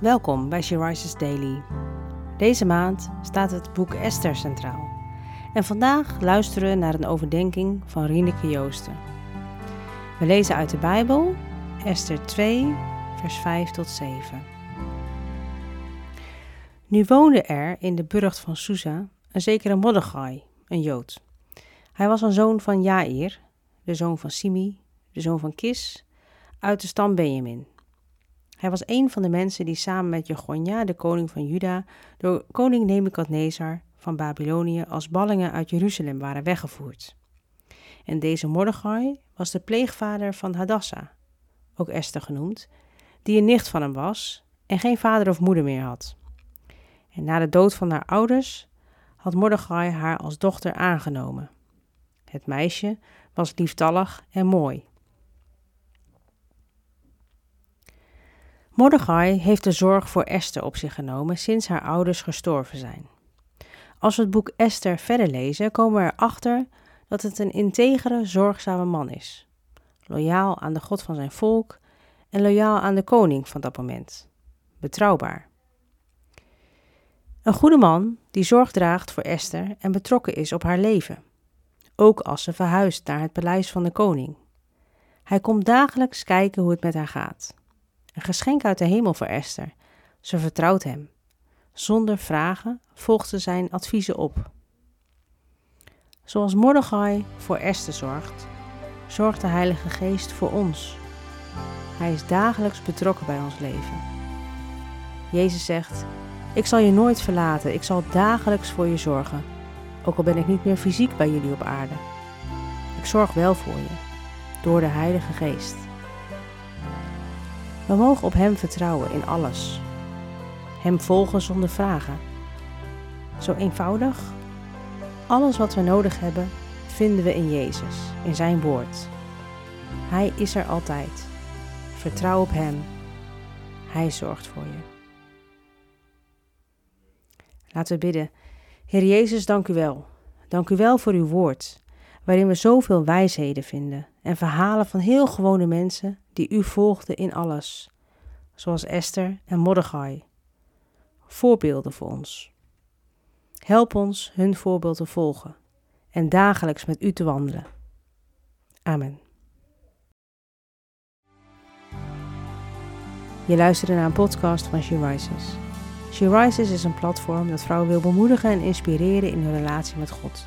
Welkom bij She Rises Daily. Deze maand staat het boek Esther centraal. En vandaag luisteren we naar een overdenking van Rieneke Joosten. We lezen uit de Bijbel Esther 2, vers 5 tot 7. Nu woonde er in de burcht van Susa een zekere Mordechai, een Jood. Hij was een zoon van Jair, de zoon van Simi, de zoon van Kis, uit de stam Benjamin. Hij was een van de mensen die samen met Jegonja, de koning van Juda, door koning Nebukadnezar van Babylonië als ballingen uit Jeruzalem waren weggevoerd. En deze Mordechai was de pleegvader van Hadassah, ook Esther genoemd, die een nicht van hem was en geen vader of moeder meer had. En na de dood van haar ouders had Mordechai haar als dochter aangenomen. Het meisje was lieftallig en mooi. Mordechai heeft de zorg voor Esther op zich genomen sinds haar ouders gestorven zijn. Als we het boek Esther verder lezen, komen we erachter dat het een integere, zorgzame man is. Loyaal aan de God van zijn volk en loyaal aan de koning van dat moment. Betrouwbaar. Een goede man die zorg draagt voor Esther en betrokken is op haar leven. Ook als ze verhuist naar het paleis van de koning. Hij komt dagelijks kijken hoe het met haar gaat. Een geschenk uit de hemel voor Esther. Ze vertrouwt hem. Zonder vragen volgt ze zijn adviezen op. Zoals Mordechai voor Esther zorgt, zorgt de Heilige Geest voor ons. Hij is dagelijks betrokken bij ons leven. Jezus zegt: Ik zal je nooit verlaten, ik zal dagelijks voor je zorgen, ook al ben ik niet meer fysiek bij jullie op aarde. Ik zorg wel voor je, door de Heilige Geest. We mogen op Hem vertrouwen in alles. Hem volgen zonder vragen. Zo eenvoudig. Alles wat we nodig hebben, vinden we in Jezus, in Zijn woord. Hij is er altijd. Vertrouw op Hem. Hij zorgt voor je. Laten we bidden. Heer Jezus, dank u wel. Dank u wel voor uw woord, waarin we zoveel wijsheden vinden en verhalen van heel gewone mensen die u volgden in alles, zoals Esther en Mordechai. Voorbeelden voor ons. Help ons hun voorbeeld te volgen en dagelijks met u te wandelen. Amen. Je luisterde naar een podcast van She Rises. She Rises is een platform dat vrouwen wil bemoedigen en inspireren in hun relatie met God.